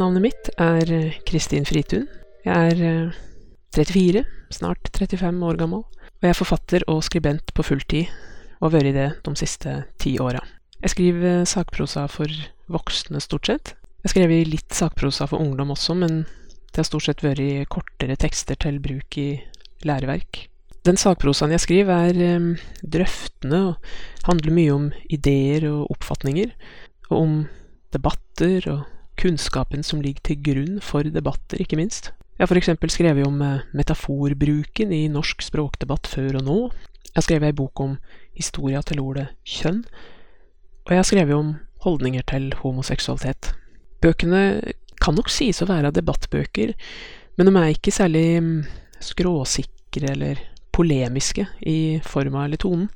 Navnet mitt er eh, Kristin Fritun. Jeg er eh, 34, snart 35 år gammel, og jeg er forfatter og skribent på fulltid, og har vært det de siste ti åra. Jeg skriver eh, sakprosa for voksne, stort sett. Jeg har litt sakprosa for ungdom også, men det har stort sett vært kortere tekster til bruk i læreverk. Den sakprosaen jeg skriver, er eh, drøftende og handler mye om ideer og oppfatninger, og om debatter og kunnskapen som ligger til grunn for debatter, ikke minst. Jeg har f.eks. skrevet om eh, metaforbruken i norsk språkdebatt før og nå. Jeg har skrevet ei bok om historia til ordet kjønn. Og jeg har skrevet om holdninger til homoseksualitet. Bøkene kan nok sies å være debattbøker, men de er ikke særlig mm, skråsikre eller polemiske i forma eller tonen.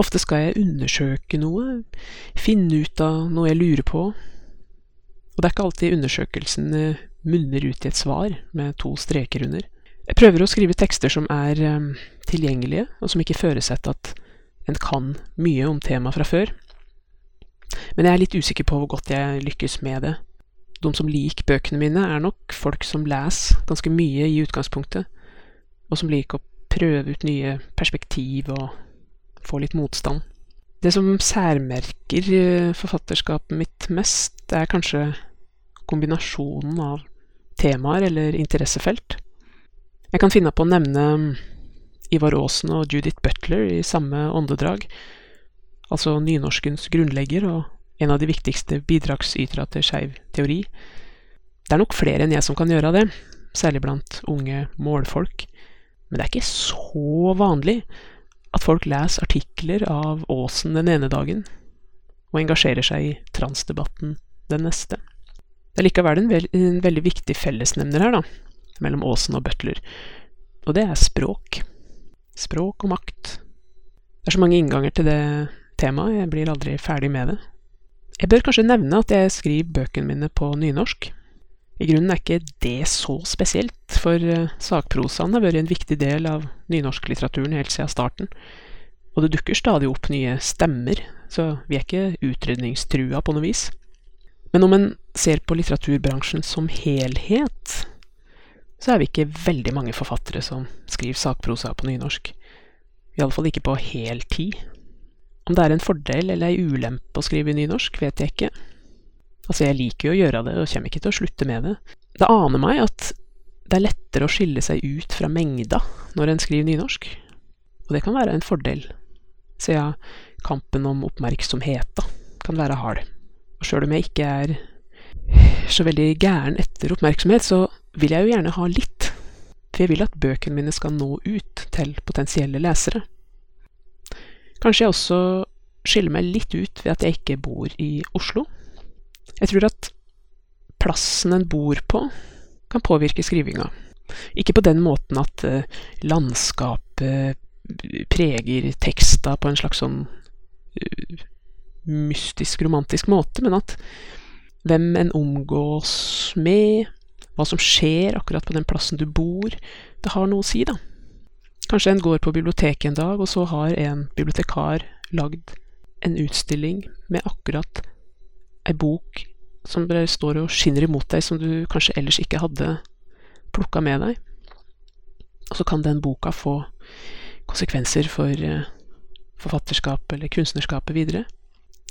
Ofte skal jeg undersøke noe, finne ut av noe jeg lurer på, og det er ikke alltid undersøkelsen eh, munner ut i et svar med to streker under. Jeg prøver å skrive tekster som er um, tilgjengelige, og som ikke føresetter at en kan mye om temaet fra før. Men jeg er litt usikker på hvor godt jeg lykkes med det. De som liker bøkene mine, er nok folk som leser ganske mye i utgangspunktet, og som liker å prøve ut nye perspektiv og få litt motstand. Det som særmerker eh, forfatterskapet mitt mest, er kanskje kombinasjonen av temaer eller interessefelt. Jeg kan finne på å nevne mm, Ivar Aasen og Judith Butler i samme åndedrag, altså nynorskens grunnlegger og en av de viktigste bidragsyterne til skeiv teori. Det er nok flere enn jeg som kan gjøre det, særlig blant unge målfolk, men det er ikke så vanlig at folk leser artikler av Aasen den ene dagen, og engasjerer seg i transdebatten den neste. Det er likevel en, veld, en veldig viktig fellesnevner her, da, mellom Aasen og Butler, og det er språk. Språk og makt. Det er så mange innganger til det temaet, jeg blir aldri ferdig med det. Jeg bør kanskje nevne at jeg skriver bøkene mine på nynorsk. I grunnen er ikke det så spesielt, for uh, sakprosaen har vært en viktig del av nynorsklitteraturen helt siden starten, og det dukker stadig opp nye stemmer, så vi er ikke utrydningstrua på noe vis. Men om en ser på litteraturbransjen som helhet, så er vi ikke veldig mange forfattere som skriver sakprosa på nynorsk. Iallfall ikke på heltid. Om det er en fordel eller ei ulempe å skrive nynorsk, vet jeg ikke. Altså, jeg liker jo å gjøre det, og kommer ikke til å slutte med det. Det aner meg at det er lettere å skille seg ut fra mengda når en skriver nynorsk, og det kan være en fordel, siden kampen om oppmerksomheta kan være hard. Og sjøl om jeg ikke er så veldig gæren etter oppmerksomhet, så vil jeg jo gjerne ha litt, for jeg vil at bøkene mine skal nå ut til potensielle lesere. Kanskje jeg også skiller meg litt ut ved at jeg ikke bor i Oslo, jeg tror at plassen en bor på, kan påvirke skrivinga. Ikke på den måten at uh, landskapet preger teksta på en slags sånn uh, mystisk, romantisk måte, men at hvem en omgås med, hva som skjer akkurat på den plassen du bor, det har noe å si, da. Kanskje en går på biblioteket en dag, og så har en bibliotekar lagd en utstilling med akkurat ei bok som bare står og skinner imot deg, som du kanskje ellers ikke hadde plukka med deg. Og så kan den boka få konsekvenser for forfatterskap forfatterskapet eller kunstnerskapet videre.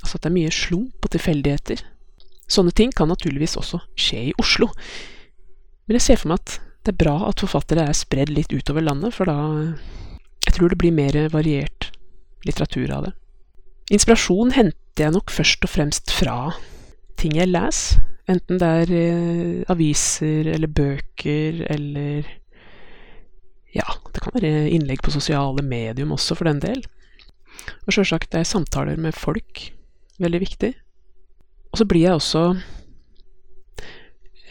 Altså at det er mye slump og tilfeldigheter. Sånne ting kan naturligvis også skje i Oslo. Men jeg ser for meg at det er bra at forfattere er spredd litt utover landet, for da Jeg tror det blir mer variert litteratur av det. Inspirasjon henter jeg nok først og fremst fra ting jeg leser, enten det er eh, aviser eller bøker eller Ja, det kan være innlegg på sosiale medium også, for den del. Og sjølsagt er samtaler med folk veldig viktig. Og så blir jeg også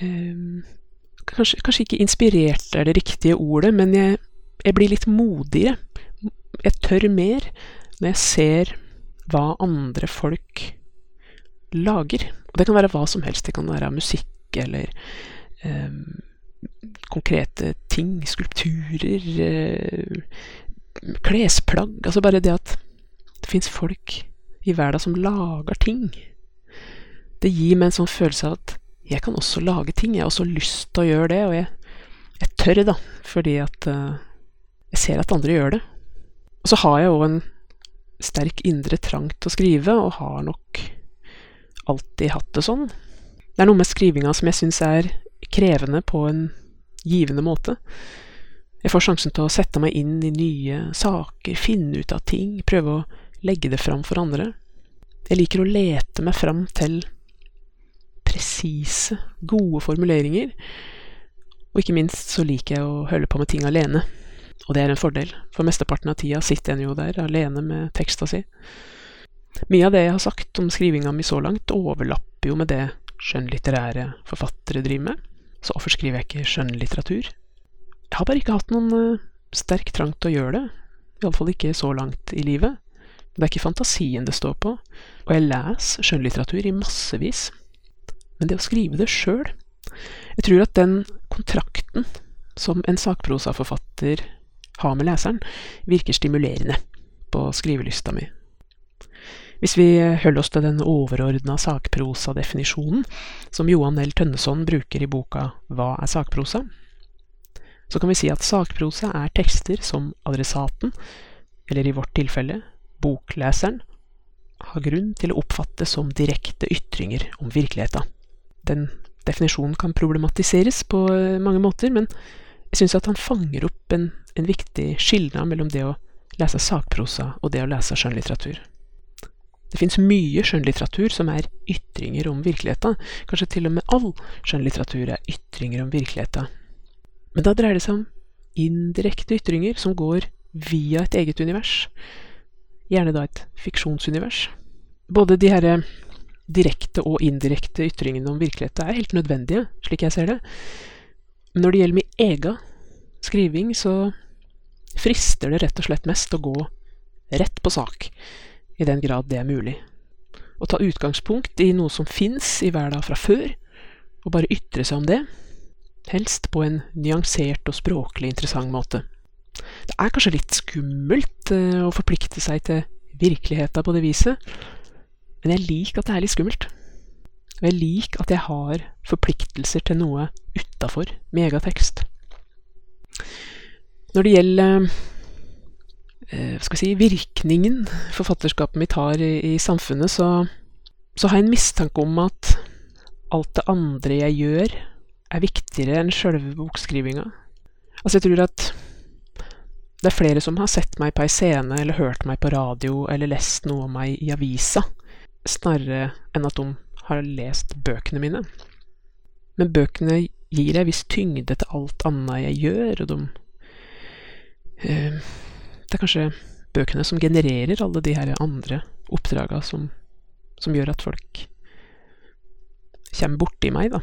eh, kanskje, kanskje, ikke inspirert er det riktige ordet, men jeg, jeg blir litt modigere. Jeg tør mer når jeg ser hva andre folk lager. Og det kan være hva som helst. Det kan være musikk eller eh, konkrete ting, skulpturer, eh, klesplagg Altså bare det at det fins folk i verden som lager ting. Det gir meg en sånn følelse av at jeg kan også lage ting. Jeg har også lyst til å gjøre det, og jeg, jeg tør, da, fordi at eh, jeg ser at andre gjør det. Og så har jeg òg en sterk indre trang til å skrive, og har nok alltid hatt det sånn. Det er noe med skrivinga som jeg syns er krevende på en givende måte. Jeg får sjansen til å sette meg inn i nye saker, finne ut av ting, prøve å legge det fram for andre. Jeg liker å lete meg fram til presise, gode formuleringer. Og ikke minst så liker jeg å holde på med ting alene. Og det er en fordel, for mesteparten av tida sitter en jo der alene med teksta si. Mye av det jeg har sagt om skrivinga mi så langt, overlapper jo med det skjønnlitterære forfattere driver med. Så hvorfor skriver jeg ikke skjønnlitteratur? Jeg har bare ikke hatt noen uh, sterk trang til å gjøre det. Iallfall ikke så langt i livet. Det er ikke fantasien det står på. Og jeg leser skjønnlitteratur i massevis. Men det å skrive det sjøl Jeg tror at den kontrakten som en sakprosaforfatter har med leseren, virker stimulerende på skrivelysta mi. Hvis vi holder oss til den overordna sakprosadefinisjonen som Johan L. Tønneson bruker i boka Hva er sakprosa? Så kan vi si at sakprosa er tekster som adressaten, eller i vårt tilfelle bokleseren, har grunn til å oppfatte som direkte ytringer om virkeligheta. Den definisjonen kan problematiseres på mange måter, men jeg syns at han fanger opp en, en viktig skilnad mellom det å lese sakprosa og det å lese skjønnlitteratur. Det fins mye skjønnlitteratur som er ytringer om virkeligheten. Kanskje til og med all skjønnlitteratur er ytringer om virkeligheten. Men da dreier det seg om indirekte ytringer som går via et eget univers. Gjerne da et fiksjonsunivers. Både de herre direkte og indirekte ytringene om virkeligheten er helt nødvendige, slik jeg ser det. Men når det gjelder min egen skriving, så frister det rett og slett mest å gå rett på sak i den grad det er mulig. Å ta utgangspunkt i noe som fins i verden fra før, og bare ytre seg om det, helst på en nyansert og språklig interessant måte. Det er kanskje litt skummelt uh, å forplikte seg til virkeligheta på det viset, men jeg liker at det er litt skummelt. Og jeg liker at jeg har forpliktelser til noe utafor megatekst. Når det gjelder Eh, hva skal jeg si, virkningen forfatterskapet mitt har i, i samfunnet, så, så, har jeg en mistanke om at alt det andre jeg gjør, er viktigere enn sjølve bokskrivinga. Altså, jeg tror at det er flere som har sett meg på ei scene, eller hørt meg på radio, eller lest noe om meg i avisa, snarere enn at de har lest bøkene mine. Men bøkene gir ei viss tyngde til alt annet jeg gjør, og de eh, det er kanskje bøkene som genererer alle de her andre oppdraga som, som gjør at folk kommer borti meg, da.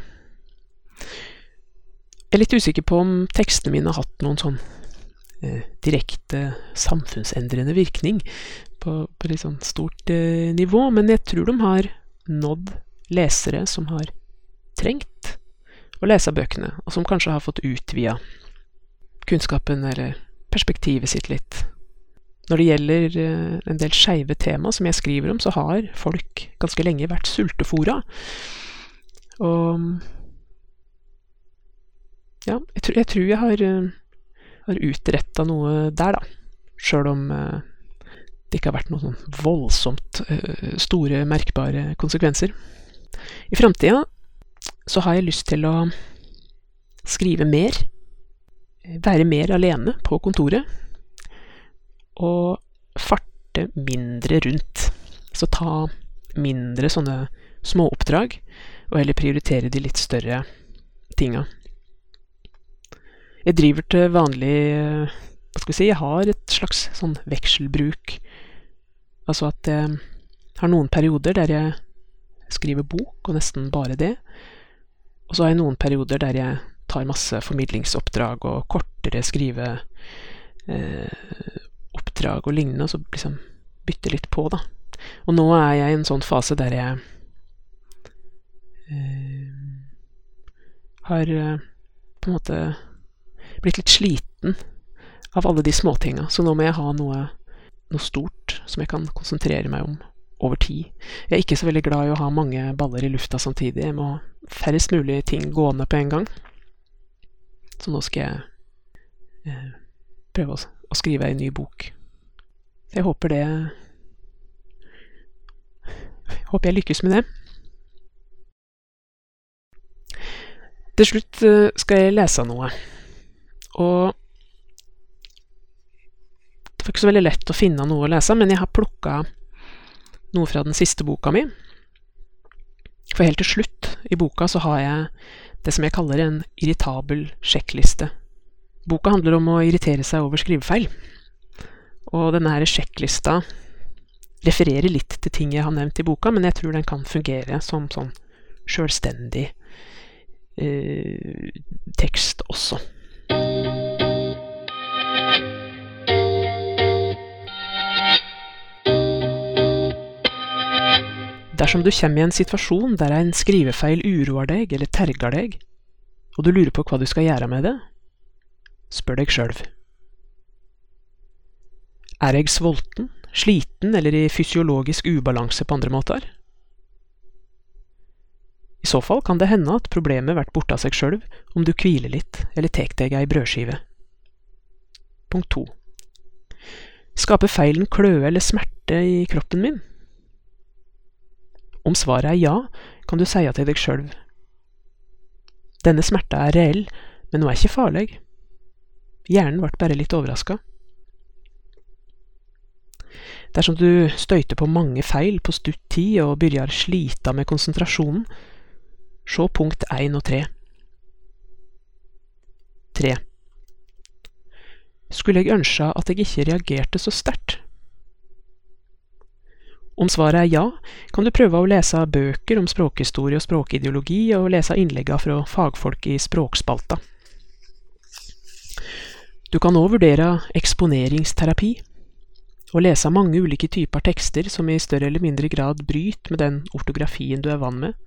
Jeg er litt usikker på om tekstene mine har hatt noen sånn eh, direkte samfunnsendrende virkning på, på litt sånn stort eh, nivå, men jeg tror de har nådd lesere som har trengt å lese bøkene, og som kanskje har fått utvida kunnskapen eller perspektivet sitt litt. Når det gjelder eh, en del skeive tema som jeg skriver om, så har folk ganske lenge vært sultefora. Og ja, jeg, tror jeg, tror jeg har, eh, har utretta noe der, da. Sjøl om eh, det ikke har vært noen sånn voldsomt store, merkbare konsekvenser. I framtida så har jeg lyst til å skrive mer. Være mer alene på kontoret å farte mindre rundt. Så ta mindre sånne småoppdrag, og heller prioritere de litt større tinga. Jeg driver til vanlig Hva skal vi si Jeg har et slags sånn vekselbruk. Altså at jeg har noen perioder der jeg skriver bok, og nesten bare det. Og så har jeg noen perioder der jeg tar masse formidlingsoppdrag og kortere skrive eh, oppdrag og lignende, og så liksom bytte litt på, da. Og nå er jeg i en sånn fase der jeg eh, har eh, på en måte blitt litt sliten av alle de småtinga, så nå må jeg ha noe, noe stort som jeg kan konsentrere meg om over tid. Jeg er ikke så veldig glad i å ha mange baller i lufta samtidig. Jeg må færrest mulig ting gående på en gang. Så nå skal jeg eh, prøve å, å skrive ei ny bok. Så jeg håper det Håper jeg lykkes med det. Til slutt eh, skal jeg lese noe. Og det var ikke så veldig lett å finne noe å lese, men jeg har plukka noe fra den siste boka mi. For helt til slutt i boka så har jeg det som jeg kaller en irritabel sjekkliste. Boka handler om å irritere seg over skrivefeil. Og denne her sjekklista refererer litt til ting jeg har nevnt i boka, men jeg tror den kan fungere som sånn sjølstendig eh, tekst også. Dersom du kommer i en situasjon der en skrivefeil uroer deg eller terger deg, og du lurer på hva du skal gjøre med det, spør deg sjøl. Er jeg sulten, sliten eller i fysiologisk ubalanse på andre måter? I så fall kan det hende at problemet blir borte av seg sjøl om du hviler litt eller tek deg ei brødskive. Punkt to. Skaper feilen kløe eller smerte i kroppen min? Om svaret er ja, kan du si til deg sjøl Denne smerta er reell, men hun er ikke farlig. Hjernen ble bare litt overraska. Dersom du støyter på mange feil på stutt tid og begynner slita med konsentrasjonen, se punkt 1 og 3. 3. Skulle jeg ønske at jeg ikke reagerte så sterkt? Om svaret er ja, kan du prøve å lese bøker om språkhistorie og språkideologi, og lese innleggene fra fagfolk i Språkspalta. Du kan òg vurdere eksponeringsterapi, og lese mange ulike typer tekster som i større eller mindre grad bryter med den ortografien du er vant med.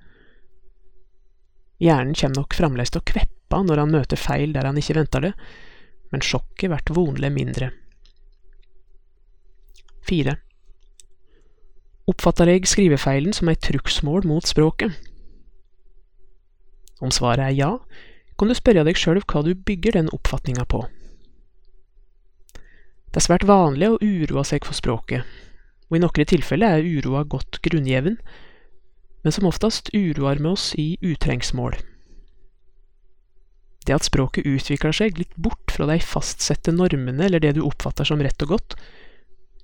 Hjernen kommer nok fremdeles til å kveppe når han møter feil der han ikke venter det, men sjokket blir vonlig mindre. 4. Oppfatter jeg skrivefeilen som et trugsmål mot språket? Om svaret er ja, kan du spørre deg sjøl hva du bygger den oppfatninga på. Det er svært vanlig å uroe seg for språket, og i noen tilfeller er uroa godt grunngjeven, men som oftest uroer vi oss i utrengsmål. Det at språket utvikler seg litt bort fra de fastsette normene eller det du oppfatter som rett og godt,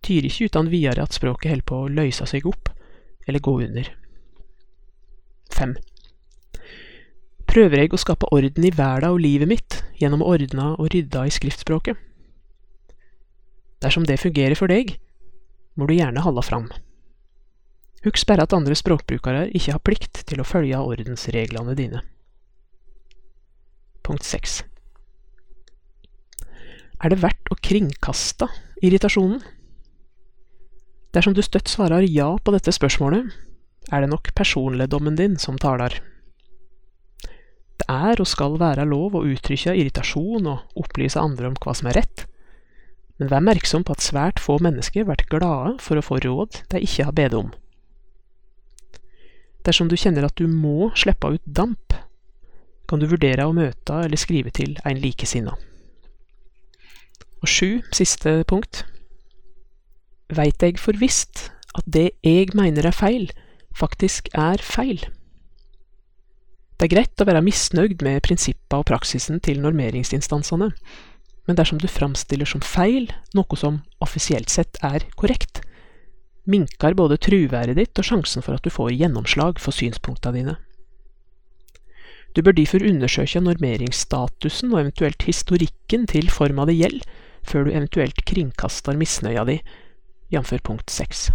tyder ikke uten videre at språket holder på å løse seg opp eller gå under. 5. Prøver jeg å skape orden i verden og livet mitt gjennom å ordne og rydde i skriftspråket? Dersom det fungerer for deg, må du gjerne holde fram. Husk bare at andre språkbrukere ikke har plikt til å følge ordensreglene dine. Punkt 6. Er det verdt å kringkaste irritasjonen? Dersom du støtt svarer ja på dette spørsmålet, er det nok personligdommen din som taler. Det er og skal være lov å uttrykke irritasjon og opplyse andre om hva som er rett, men vær merksom på at svært få mennesker blir glade for å få råd de ikke har bedt om. Dersom du kjenner at du må slippe ut damp, kan du vurdere å møte eller skrive til en likesinna. Og sju, siste punkt veit jeg for visst at det jeg mener er feil, faktisk er feil. Det er greit å være misnøyd med prinsippa og praksisen til normeringsinstansene, men dersom du framstiller som feil noe som offisielt sett er korrekt, minker både truværet ditt og sjansen for at du får gjennomslag for synspunktene dine. Du bør derfor undersøke normeringsstatusen og eventuelt historikken til forma det gjelder, før du eventuelt kringkaster misnøya di jf. punkt seks.